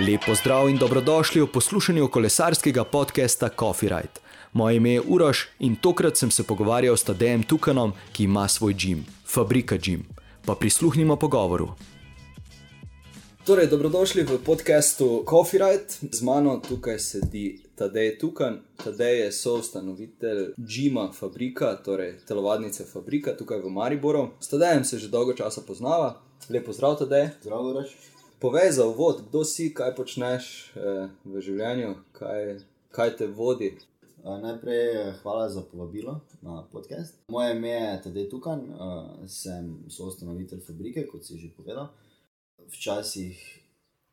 Lepo zdrav in dobrodošli v poslušanju kolesarskega podcasta Coffee Ride. Moje ime je Uroš in tokrat sem se pogovarjal s Tadejem Tukanom, ki ima svoj gim, Fabrika Gim. Pa prisluhnimo pogovoru. Torej, dobrodošli v podkastu Coffee Ride. Z mano tukaj sedi Tadej Tukan. Tadej je soustanovitelj Gima Fabrika, torej telovadnice Fabrika tukaj v Mariboru. S Tadejem se že dolgo časa poznava. Lepo zdrav, Tadej. Zdravo, Uroš. Povej za uvod, kdo si, kaj počneš eh, v življenju, kaj, kaj te vodi. Najprej eh, hvala za povabilo na podcast. Moje ime je Tadej Tukan, uh, sem soustanovitelj fabrike, kot si že povedal. Včasih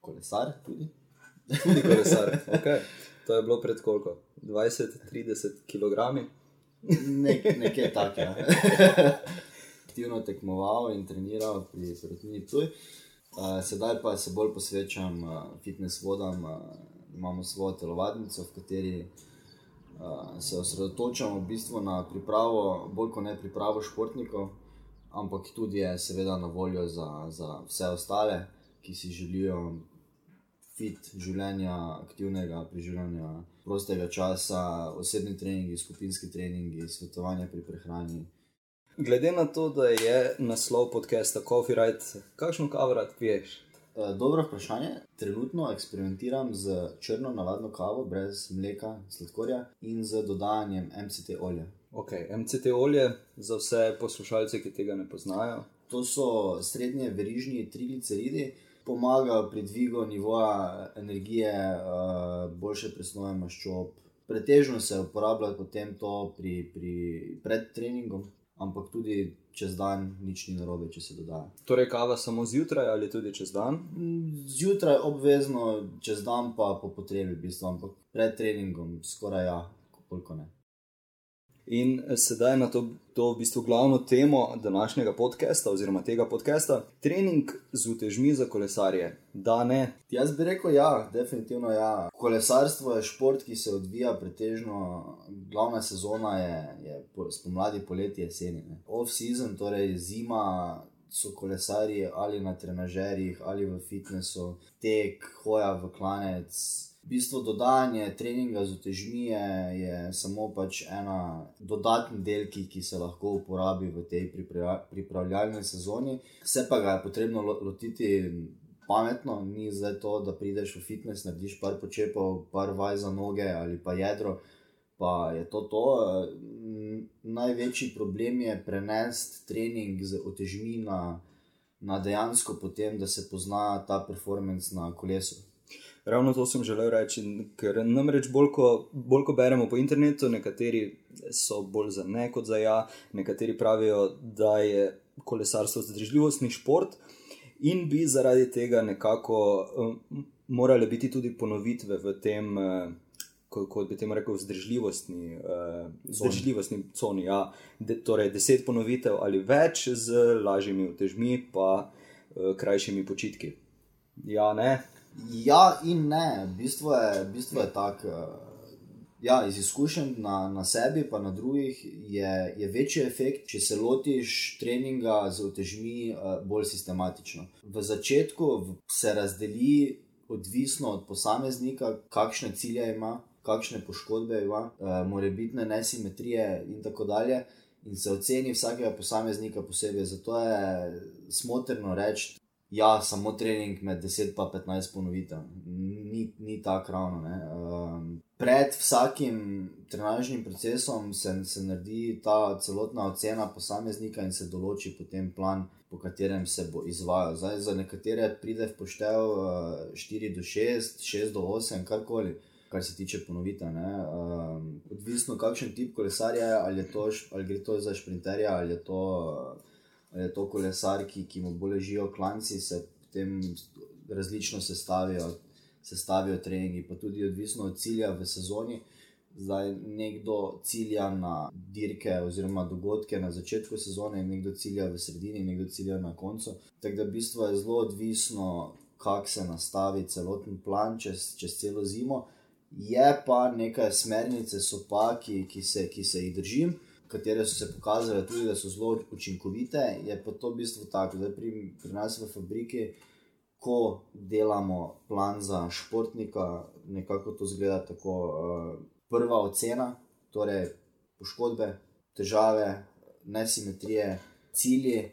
kolesar tudi. Tudi kolesar. Okay. To je bilo pred koliko? 20-30 kg. Nek, nekaj takega. Aktivno tekmoval in treniral pri Srotini Ptuj. Uh, sedaj pa se bolj posvečam uh, fitness vodam, uh, imamo svojo telovadnico, v kateri uh, se osredotočamo v bistvu na pripravo, bolj kot ne pripravo športnikov, ampak tudi je seveda na voljo za, za vse ostale, ki si želijo fit življenja, aktivnega preživljanja prostega časa, osebni treningi, skupinski treningi, svetovanje pri prehrani. Glede na to, da je naslov podcasta Coffee Ride, kakšno kavo rad piješ? E, dobro vprašanje. Trenutno eksperimentiram z črno, navadno kavo, brez mleka, sladkorja in z dodajanjem MCT olja. Ok, MCT olje za vse poslušalce, ki tega ne poznajo. To so srednje verižni trigliceridi, pomagajo pri dvigu nivoja energije, e, boljše presnove maščob. Pretežno se uporablja potem to pri, pri predtreningom ampak tudi čez dan nič ni narobe, če se doda. Torej, kava samo zjutraj ali tudi čez dan? Zjutraj obvezno, čez dan pa po potrebi, v bistvu, ampak pred treningom skoraj ja, koliko ne. In sedaj na to, to v bistvu glavno temo današnjega podcasta, oziroma tega podcasta, trening z utežmi za kolesarje. Da, ne. Jaz bi rekel, ja, definitivno ja. Kolesarstvo je šport, ki se odvija pretežno, glavna sezona je, je spomladi, poletje, jeseni. Off-season, torej zima. So kolesari ali na trenažerjih ali v fitnessu, tek, hoja v klanec, v bistvu dodajanje treninga z utežmi je, je samo pač ena dodatni del, ki, ki se lahko uporabi v tej pripravljalni sezoni. Vse pa ga je potrebno lotiti pametno, ni zdaj to, da prideš v fitness, narediš par počepov, par vaj za noge ali pa jedro. Pa je to to. Največji problem je prenesti trening z otežmi na, na dejansko potem, da se pozna ta performance na kolesu. Ravno to sem želel reči, ker namreč bolj ko, bolj ko beremo po internetu, nekateri so bolj za ne kot za ja, nekateri pravijo, da je kolesarstvo zdržljivostni šport in bi zaradi tega nekako um, morale biti tudi ponovitve v tem, uh, kot bi temu rekel, zdržljivostni, uh, zdržljivostni coni. Ja. De, torej, deset ponovitev ali več z lažjimi utežmi, pa uh, krajšimi počitki. Ja, ne. Ja, in ne, bistvo je, bistvo je tako. Eh, ja, iz izkušenj na, na sebi, pa na drugih, je, je večji efekt, če se lotiš treninga z utežmi uh, bolj sistematično. V začetku se razdeli, odvisno od posameznika, kakšne cilje ima, kakšne poškodbe ima, uh, morebitne nesimetrije in tako dalje. In se oceni vsakega posameznika posebej. Zato je smotrno reči, Ja, samo trening med 10 in 15 ponovitev, ni, ni tako ravno. Um, pred vsakim trenažnim procesom se, se naredi ta celotna ocena posameznika in se določi potem plan, po katerem se bo izvajal. Zdaj, za nekatere pride v poštev uh, 4 do 6, 6 do 8, karkoli. Kar se tiče ponovitev, um, odvisno kakšen tip kolesarja je, ali, ali gre to za šprinterja ali je to uh, je to kolesar, ki, ki mu bolj ležijo klanci, se potem različno sestavijo, sestavijo treningi, pa tudi odvisno od cilja v sezoni. Zdaj nekdo cilja na dirke oziroma dogodke na začetku sezone, nekdo cilja v sredini, nekdo cilja na koncu. Tako da v bistvu je zelo odvisno, kako se nastavi celoten plan čez, čez celo zimo. Je pa nekaj smernice, so pa, ki, ki, se, ki se jih držim katere so se pokazale tudi, da so zelo učinkovite, je pa to v bistvu tako, da pri, pri nas v fabriki ko delamo plan za športnika, nekako to zgleda tako. Uh, prva ocena, torej poškodbe, težave, nesimetrije, cilji.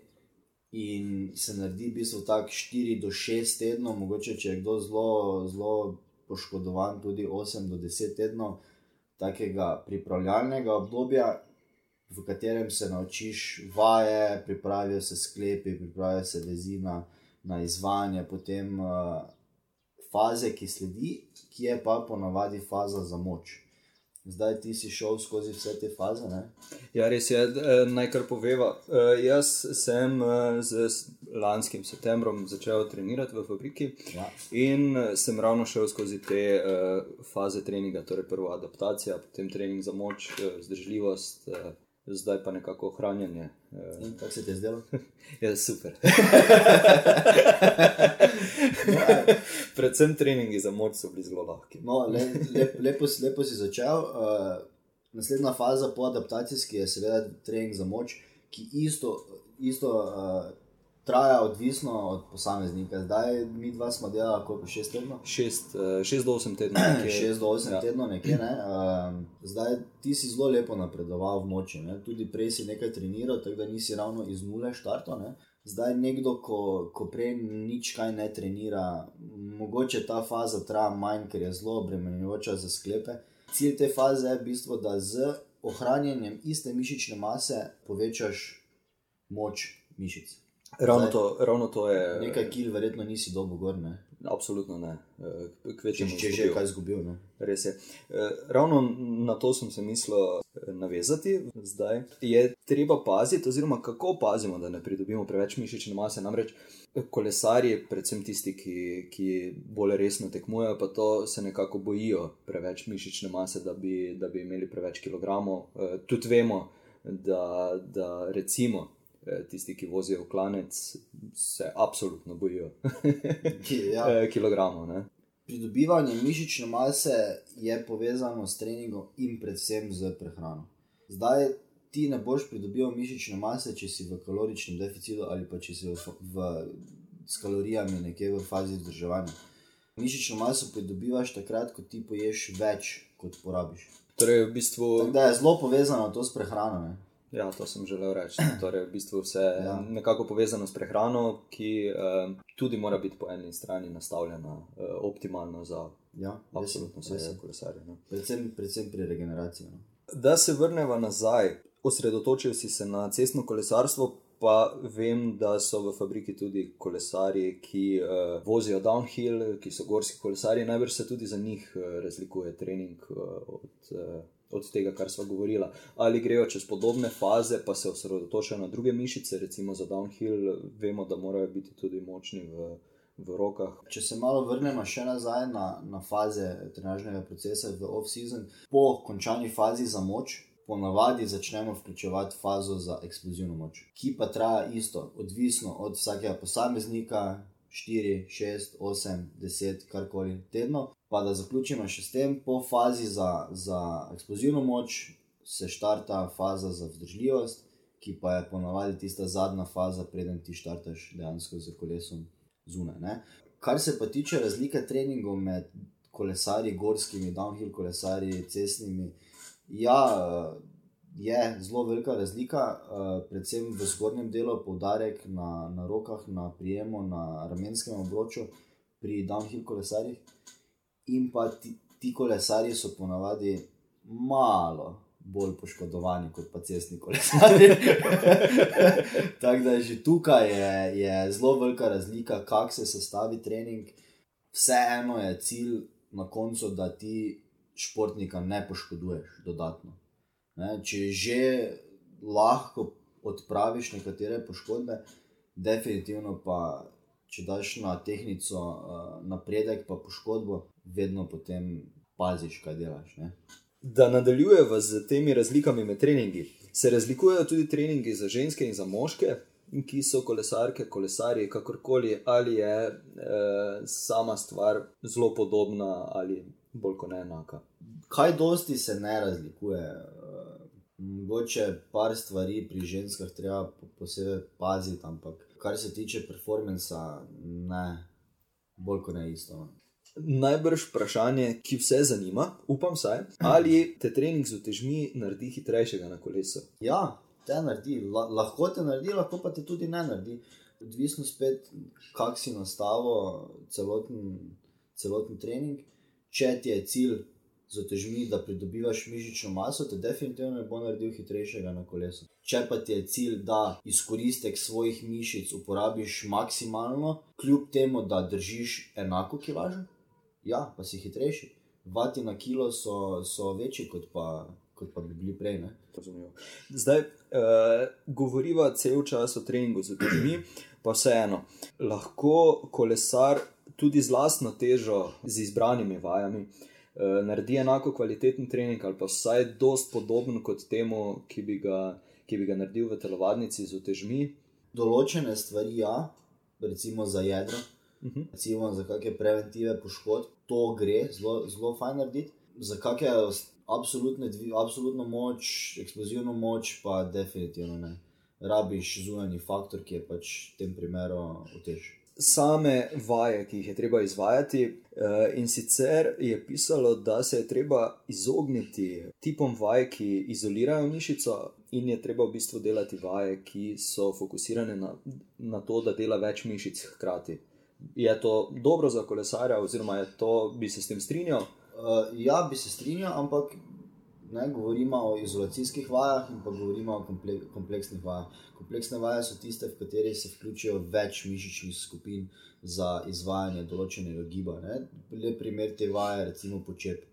In se naredi v bistvu tako 4 do 6 tednov, mogoče če je kdo zelo, zelo poškodovan, tudi 8 do 10 tednov takega pripravljalnega obdobja, v katerem se naučiš vaje, pripravijo se sklepi, pripravijo se vezina na izvajanje, potem uh, faze, ki sledi, ki je pa ponavadi faza za moč. Zdaj ti si šel skozi vse te faze. Ne? Ja, res je, naj kar poveva. Jaz sem z lanskim septembrom začel trenirati v fabriki Ja. in sem ravno šel skozi te faze treninga, torej prvo adaptacija, potem trening za moč, zdržljivost, zdaj pa nekako ohranjanje. In kako se ti je zdelo? Je super. Predvsem treningi za moč so bili zelo lahki. No, le, lep, lepo, lepo si začel. Uh, naslednja faza po adaptacijski je seveda trening za moč, ki isto, isto uh, traja odvisno od posameznika. Zdaj mi dva smo delali koliko šest tednov. 6 do 8 tednov. nekje. 6 do 8 Ja. tednov, nekje. Ne? Um, zdaj ti si zelo lepo napredoval v moči, ne? tudi prej si nekaj treniral, tako da nisi ravno iz nule štartov. Ne? Zdaj, nekdo, ko, ko prej nič kaj ne trenira, mogoče ta faza traja manj, ker je zelo obremenjujoča za sklepe. Cilj te faze je v bistvu, da z ohranjanjem iste mišične mase povečaš moč mišic. Ravno to, ravno to je. Nekaj kil, verjetno nisi dobo gor, ne? Absolutno ne. Če, Kvečemu če že kaj izgubil. Ne? Res je. Eh, Ravno na to sem se mislil eh, navezati zdaj. Je treba paziti, oziroma kako pazimo, da ne pridobimo preveč mišične mase. Namreč kolesarji, predvsem tisti, ki, ki bolj resno tekmujejo, pa to se nekako bojijo preveč mišične mase, da bi, da bi imeli preveč kilogramov. Tudi vemo, da, da recimo. Eh, Tisti, ki vozijo v klanec, se absolutno bojijo Ja. eh, kilogramov. Ne? Pridobivanje mišične mase je povezano s treningom in predvsem z prehrano. Zdaj ti ne boš pridobival mišične mase, če si v kaloričnem deficitu ali pa če si v, v, s kalorijami nekje v fazi vzdrževanja. Mišično maso pridobivaš takrat, ko ti poješ več, kot porabiš. Torej, v bistvu. Tako da je zelo povezano to s prehrano. Ne? Ja, to sem želel reči. Torej, v bistvu vse je Ja. nekako povezano s prehrano, ki eh, tudi mora biti po eni strani nastavljena eh, optimalno za Ja, absolutno vse kolesarje. No. Predvsem, predvsem pri regeneraciji. No. Da se vrnemo nazaj, osredotočil si se na cestno kolesarstvo, pa vem, da so v fabriki tudi kolesarji, ki uh, vozijo downhill, ki so gorski kolesarji. Najbrž se tudi za njih uh, razlikuje trening uh, od, uh, od tega, kar smo govorili. Ali grejo čez podobne faze, pa se osredotočajo na druge mišice, recimo za downhill, vemo, da morajo biti tudi močni v, v rokah. Če se malo vrnemo še nazaj na, na faze trenažnega procesa v off-season, po končani fazi za moč, ponavadi začnemo vključevati fazo za eksplozivno moč, ki pa traja isto, odvisno od vsakega posameznika, 4, 6, 8, 10, karkoli tedno. Pa da zaključimo še s tem, po fazi za, za eksplozivno moč se štarta faza za vzdržljivost, ki pa je ponavadi tista zadnja faza, preden ti štartaš dejansko z kolesom zunaj. Ne? Kar se pa tiče razlike treningov med kolesarji, gorskimi, downhill kolesarji, cestnimi, ja, je zelo velika razlika, predvsem v zgornjem delu, poudarek na, na rokah, na prijemu, na ramenskem obroču pri downhill kolesarjih. In pa ti, ti kolesarji so ponavadi malo bolj poškodovani kot pa cestni kolesarji. Tako da že tukaj je, je zelo velika razlika, kako se sestavi trening. Vseeno je cilj na koncu, da ti športnika ne poškoduješ dodatno. Ne? Če že lahko odpraviš nekatere poškodbe, definitivno pa. Če daš na tehnico uh, napredek, pa poškodbo, vedno potem paziš, kaj delaš. Ne? Da nadaljujemo z temi razlikami med treningi. Se razlikujejo tudi treningi za ženske in za moške, ki so kolesarke, kolesarji, kakorkoli, ali je e, sama stvar zelo podobna ali bolj kot enaka. Kaj dosti se ne razlikuje. Mogoče par stvari pri ženskah treba po- posebej paziti, ampak kar se tiče performansa, ne. bolj kot ne isto. Najbrž vprašanje, ki vse zanima, upam saj, ali te trening z utežmi naredi hitrejšega na kolesu. Ja, te naredi, La, lahko te naredi, lahko pa te tudi ne naredi. Odvisno spet, kak si nastavo celoten, celoten trening. Če ti je cilj z otežmi, da pridobivaš mišično maso, te definitivno ne bo naredil hitrejšega na kolesu. Če pa ti je cilj, da izkoristek svojih mišic uporabiš maksimalno, kljub temu, da držiš enako kilažo, ja, pa si hitrejši. Vati na kilo so, so večji, kot pa, kot pa bi bili prej. Ne? Zdaj, uh, govoriva cel čas o treningu z otežmi, pa vseeno, lahko kolesar tudi z lastno težo, z izbranimi vajami. Uh, naredi enako kvaliteten trening, ali pa vsaj dost podoben kot temu, ki bi ga, ki bi ga naredil v telovadnici z otežmi. Določene stvari, ja, recimo za jedro, uh Mhm. -huh. recimo za kakšne preventive poškodb, to gre zelo, zelo fajn narediti. Za kakšne absolutne, absolutno moč, eksplozivno moč, pa definitivno ne. Rabiš zunanji faktor, ki je pač v tem primeru utež. Same vaje, ki jih je treba izvajati, eh, in sicer je pisalo, da se je treba izogniti tipom vaj, ki izolirajo mišico, in je treba v bistvu delati vaje, ki so fokusirane na, na to, da dela več mišic hkrati. Je to dobro za kolesarja, oziroma to, bi se s tem strinjal? Uh, ja, bi se strinjal, ampak ne govorimo o izolacijskih vajah in pa govorimo o komple kompleksnih vajah. Kompleksne vaje so tiste, v katerih se vključijo več mišičnih skupin za izvajanje določenega giba. Ne? Lep primer te vaje je recimo počep,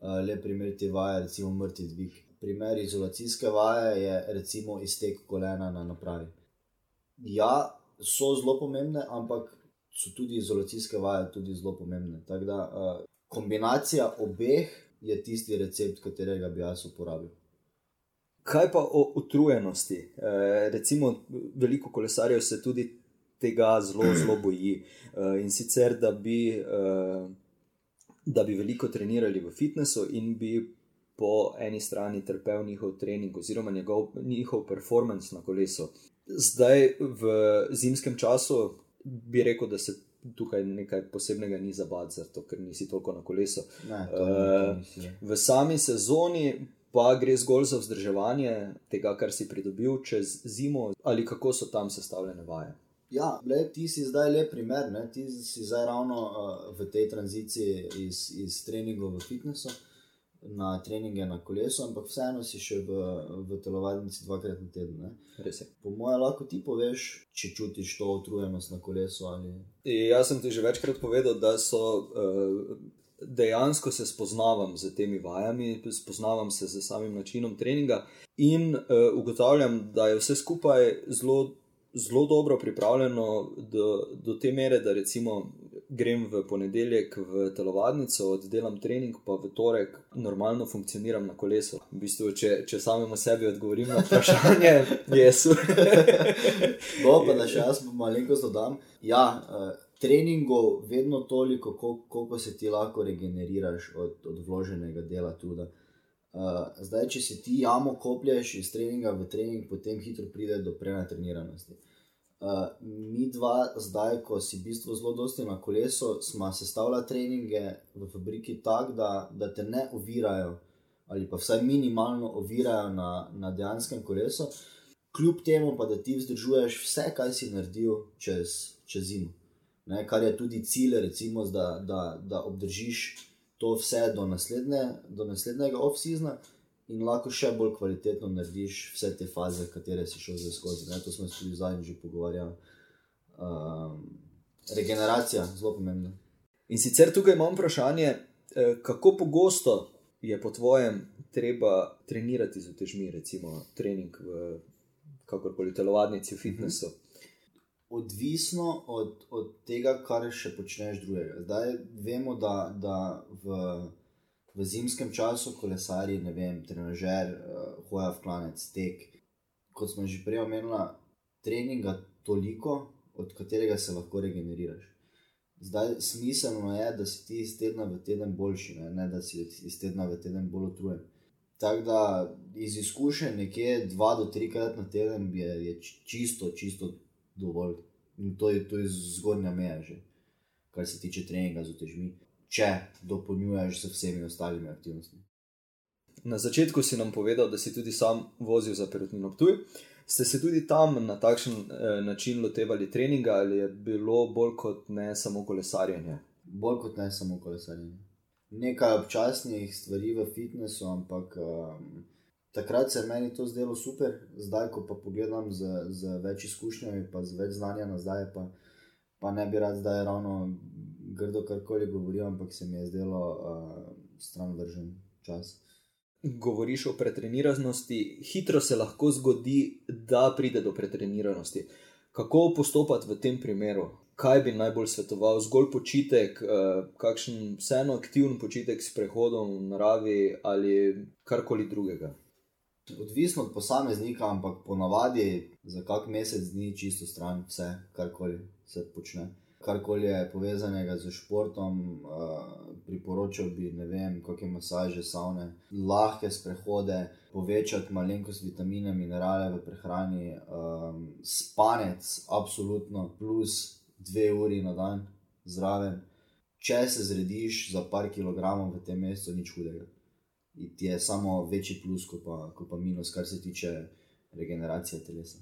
uh, lep primer te vaje je recimo mrtvi dvig. Primer izolacijske vaje je recimo iztek kolena na napravi. Ja, so zelo pomembne, ampak so tudi izolacijske vaje tudi zelo pomembne. Tako da uh, kombinacija obeh je tisti recept, katerega bi jaz uporabil. Kaj pa o utrujenosti? E, recimo, veliko kolesarjev se tudi tega zelo, zelo boji. E, in sicer, da bi, e, da bi veliko trenirali v fitnessu in bi po eni strani trpel njihov trening oziroma njegov, njihov performance na kolesu. Zdaj, v zimskem času, bi rekel, da se tukaj nekaj posebnega ni zabavati, zato ker nisi toliko na kolesu. Ne, to ni, to Eh, nisi, ne. V sami sezoni pa gre zgolj za vzdrževanje tega, kar si pridobil čez zimo, ali kako so tam sestavljene vaje. Ja, le, ti si zdaj le primer, ne? ti si zdaj ravno uh, v tej tranziciji iz, iz treningov v fitnessu na treninge na kolesu, ampak vseeno si še v, v telovadnici dvakrat na teden. Po mojem, lahko ti poveš, če čutiš to utrujenost na kolesu. Ali... Jaz sem ti že večkrat povedal, da so. Uh, Dejansko se spoznavam z temi vajami, spoznavam se z samim načinom treninga in uh, ugotavljam, da je vse skupaj zelo, zelo dobro pripravljeno do, do te mere, da recimo grem v ponedeljek v telovadnico, oddelam trening, pa v torek normalno funkcioniram na kolesu. V bistvu, če, če samemu sebi odgovorim na vprašanje, je super. No, pa da še jaz malenkost dodam. Ja, uh, treningov vedno toliko, kol- koliko se ti lahko regeneriraš od, od vloženega dela truda. Uh, zdaj, če si ti jamo koplješ iz treninga v trening, potem hitro pride do prenatreniranosti. Uh, mi dva, zdaj, ko si v bistvu zelo dosti na kolesu, smo sestavljali treninge v fabriki tako, da, da te ne ovirajo, ali pa vsaj minimalno ovirajo na, na dejanskem kolesu, kljub temu pa, da ti vzdržuješ vse, kar si naredil čez, čez zimo. Ne, kar je tudi cilj, recimo, da, da, da obdržiš to vse do, naslednje, do naslednjega off-seasona in lahko še bolj kvalitetno narediš vse te faze, katere si šel zdaj skozi. Ne, to smo se tudi zadnjič že pogovarjali. Um, regeneracija, zelo pomembna. In sicer tukaj imam vprašanje, eh, kako pogosto je po tvojem treba trenirati z utežmi, recimo trening v kakorkoli telovadnici, v fitnessu. Odvisno od, od tega, kar še počneš drugega. Zdaj vemo, da, da v, v zimskem času kolesari, ne vem, trenažer, uh, hoja v klanec, tek. Kot smo že prej omenili, treninga toliko, od katerega se lahko regeneriraš. Zdaj smiselno je, da si ti iz tedna v teden boljši, ne, ne da si iz tedna v teden bolj utrujen. Tako da iz izkušenj nekje dva do trikrat na teden je, je čisto, čisto dovolj. In to je, je zgornja meja že. kar se tiče treninga z utežmi, če dopolnjuješ z vsemi ostalimi aktivnostmi. Na začetku si nam povedal, da si tudi sam vozil za perutnino Ptuj. Ste se tudi tam na takšen eh, način lotevali treninga ali je bilo bolj kot ne samo kolesarjenje? Bolj kot ne samo kolesarjenje. Nekaj občasnih stvari v fitnessu, ampak um, takrat se je meni to zdelo super, zdaj, ko pa pogledam z, z več izkušnjami, pa z več znanja nazaj, pa, pa ne bi rad zdaj ravno grdo karkoli govoril, ampak se mi je zdelo uh, stran vržen čas. Govoriš o pretreniranosti, hitro se lahko zgodi, da pride do pretreniranosti. Kako postopati v tem primeru? Kaj bi najbolj svetoval? Zgolj počitek, uh, kakšen vseeno aktiven počitek s prehodom v naravi ali karkoli drugega? Odvisno od posameznika, ampak ponavadi za kak mesec dni čisto stran vse, karkoli se počne. Karkoli je povezanega z športom, uh, priporočal bi, ne vem, kakšne masaže, savne, lahke sprehode, povečati malenkost vitamine, minerale v prehrani, um, spanec, absolutno, plus dve uri na dan zraven. Če se zrediš za par kilogramov v tem mestu, nič hudega ti je samo večji plus, kot pa, ko pa minus, kar se tiče regeneracije telesa.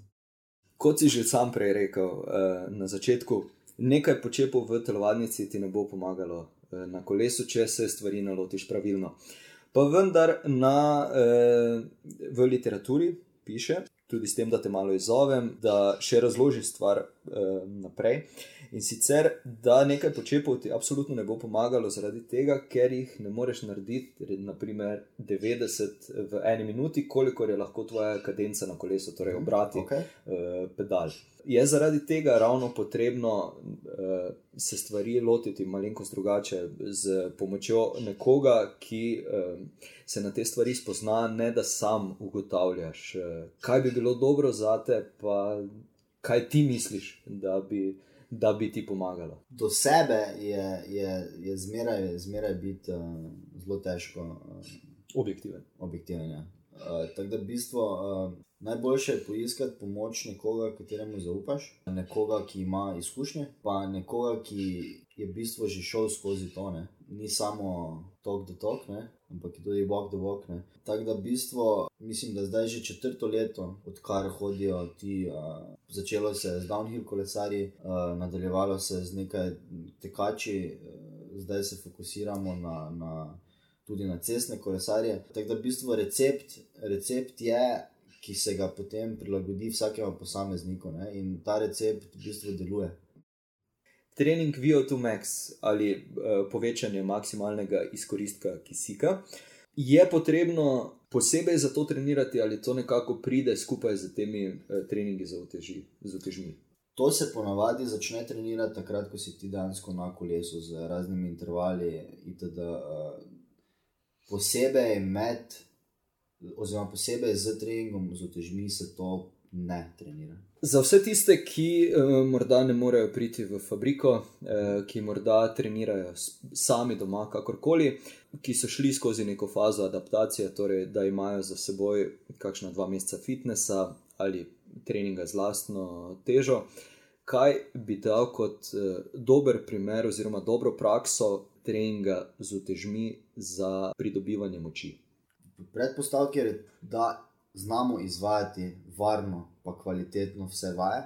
Kot si že sam prej rekel uh, na začetku, nekaj počepov v telovadnici ti ne bo pomagalo uh, na kolesu, če se stvari nalotiš pravilno. Pa vendar na, uh, v literaturi piše, tudi s tem, da te malo izzovem, da še razloži stvar uh, naprej. In sicer, da nekaj počepov ti absolutno ne bo pomagalo, zaradi tega, ker jih ne moreš narediti, naprimer, 90 v eni minuti, koliko je lahko tvoja kadenca na kolesu, torej mhm, obrati okay. uh, pedal. Je zaradi tega ravno potrebno uh, se stvari lotiti malenkost drugače, z pomočjo nekoga, ki uh, se na te stvari spozna, ne da sam ugotavljaš, uh, kaj bi bilo dobro za te, pa kaj ti misliš, da bi da bi ti pomagalo. Do sebe je, je, je zmeraj, zmeraj biti uh, zelo težko. Uh, objektiven. objektiven ja. uh, Tako da v bistvu uh, najboljše je poiskati pomoč nekoga, kateremu zaupaš, nekoga, ki ima izkušnje, pa nekoga, ki je v bistvu že šel skozi to. Ne? Ni samo tok do tok, ne? ampak tudi bok do bok. Tako da v bistvu mislim, da zdaj že četrto leto, odkar hodijo ti, uh, začelo se je z downhill kolesarji, uh, nadaljevalo se je z nekaj tekači, uh, zdaj se fokusiramo na, na, tudi na cestne kolesarje. Tako da v bistvu recept, recept je. Ki se ga potem prilagodi vsakemu posamezniku, ne? in ta recept v bistvu deluje trening VO2 max ali uh, povečanje maksimalnega izkoristka kisika. Je potrebno posebej za to trenirati, ali to nekako pride skupaj z temi uh, treningi za uteži, utežmi? To se ponavadi začne trenirati takrat, ko si ti dejansko na kolesu z raznimi intervali. Itd. Uh, posebej med, oziroma posebej z treningom z utežmi se to ne trenira. Za vse tiste, ki uh, morda ne morejo priti v fabriko, uh, ki morda trenirajo sami doma, kakorkoli, ki so šli skozi neko fazo adaptacije, torej da imajo za seboj kakšna dva meseca fitnesa ali treninga z lastno težo, kaj bi dal kot uh, dober primer oziroma dobro prakso treninga z utežmi za pridobivanje moči? Predpostavki je, da znamo izvajati varno, pa kvalitetno vse vaje,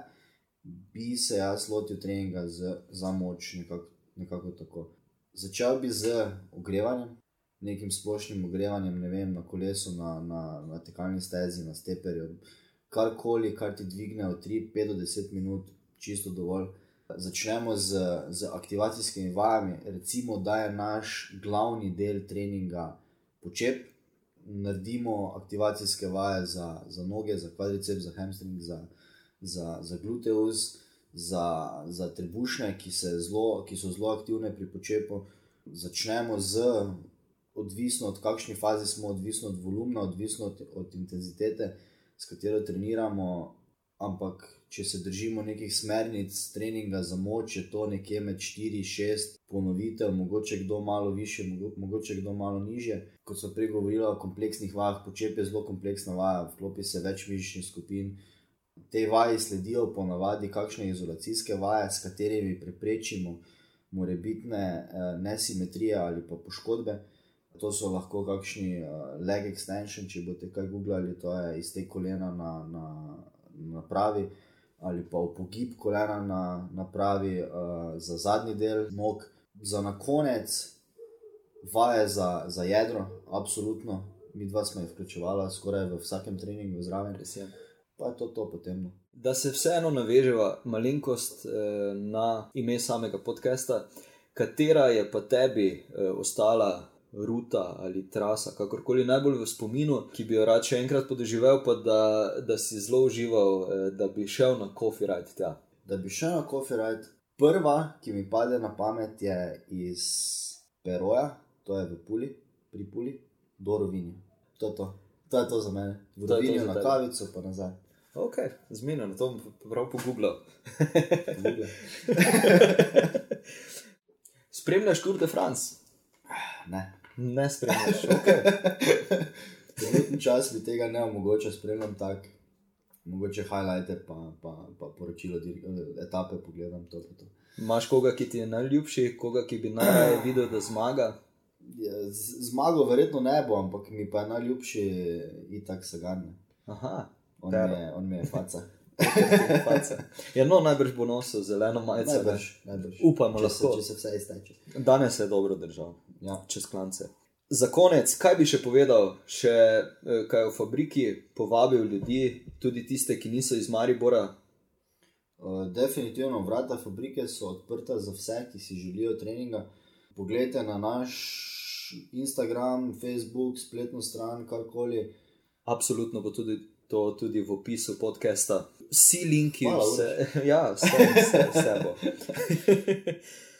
bi se jaz lotil treninga z, za moč, nekako, nekako tako. Začel bi z ogrevanjem, nekim splošnim ogrevanjem, ne vem, na kolesu, na, na, na tekalni stezi, na steperju, karkoli, kar ti dvigne od 3, 5 do 10 minut, čisto dovolj. Začnemo z, z aktivacijskimi vajami, recimo, da je naš glavni del treninga počep, naredimo aktivacijske vaje za, za noge, za kvadricep, za hamstring, za, za, za gluteus, za, za trebušne, ki, zlo, ki so zelo aktivne pri počepu. Začnemo z, odvisno od kakšne faze smo, odvisno od volumna, odvisno od, od intenzitete, s katero treniramo, ampak če se držimo nekih smernic treninga za moč, je to nekje med 4-6 ponovitev, mogoče kdo malo više, mogoče kdo malo niže. Kot smo prej govorili o kompleksnih vajah, počep je zelo kompleksna vaja, vklopi se več mišičnih skupin. Te vaje sledijo ponavadi kakšne izolacijske vaje, s katerimi preprečimo morebitne uh, nesimetrije ali pa poškodbe. To so lahko kakšni uh, leg extension, če boste kaj googlali, to je iz te kolena na, na, na pravi, ali pa upogib kolena na, na pravi uh, za zadnji del nog. Za na konec vaje za, za jedro, absolutno. Mi dva smo jih vključevali skoraj v vsakem treningu zraven. Pa je to, to potem. no. Da se vseeno naveževa malenkost eh, na ime samega podcasta, katera je pa tebi eh, ostala ruta ali trasa, kakorkoli najbolj v spominu, ki bi jo rad še enkrat podoživel, pa da, da si zelo užival, eh, da bi šel na coffee ride tja. Da bi šel na coffee ride, prva, ki mi pade na pamet, je iz Peroja, to je v Puli, pri Puli, do Rovinja. To je to. To je to za mene. V Rovinju na tebe. kavico, pa nazaj. Ok, zmenjeno, to bom prav pogooglal. Spremljaš Tour de France? Ne. Ne spremljaš, ok. Trenutni čas mi tega ne omogoča, spremljam tak, mogoče highlighte, pa, pa, pa poročilo, dir- etape pogledam. To, to. Imaš koga, ki ti je najljubši, koga, ki bi najraje videl, da zmaga? Ja, Zmago verjetno ne bo, ampak mi pa je najljubši itak Sagan. Aha, On, je- on mi je faca. Ja, no, najbrž bo nosil zeleno majico. Najbrž, najbrž. Upajmo, če se, če se vse izteče. Danes je dobro držal, Ja. čez klance. Za konec, kaj bi še povedal, še eh, kaj o fabriki, povabil ljudi, tudi tiste, ki niso iz Maribora. Uh, definitivno vrata fabrike so odprta za vse, ki si želijo treninga. Poglejte na naš Instagram, Facebook, spletno stran, karkoli. Absolutno bo tudi to tudi v opisu podcasta. Vsi linki, Hvala, vse, ja, vse, vse, vse bo.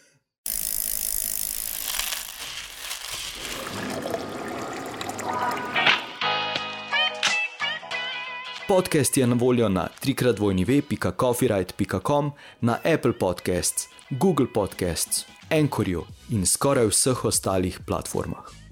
Podcast je na voljo na trikratvojnive.coffeeride.com, na Apple Podcasts, Google Podcasts, Anchorju in skoraj vseh ostalih platformah.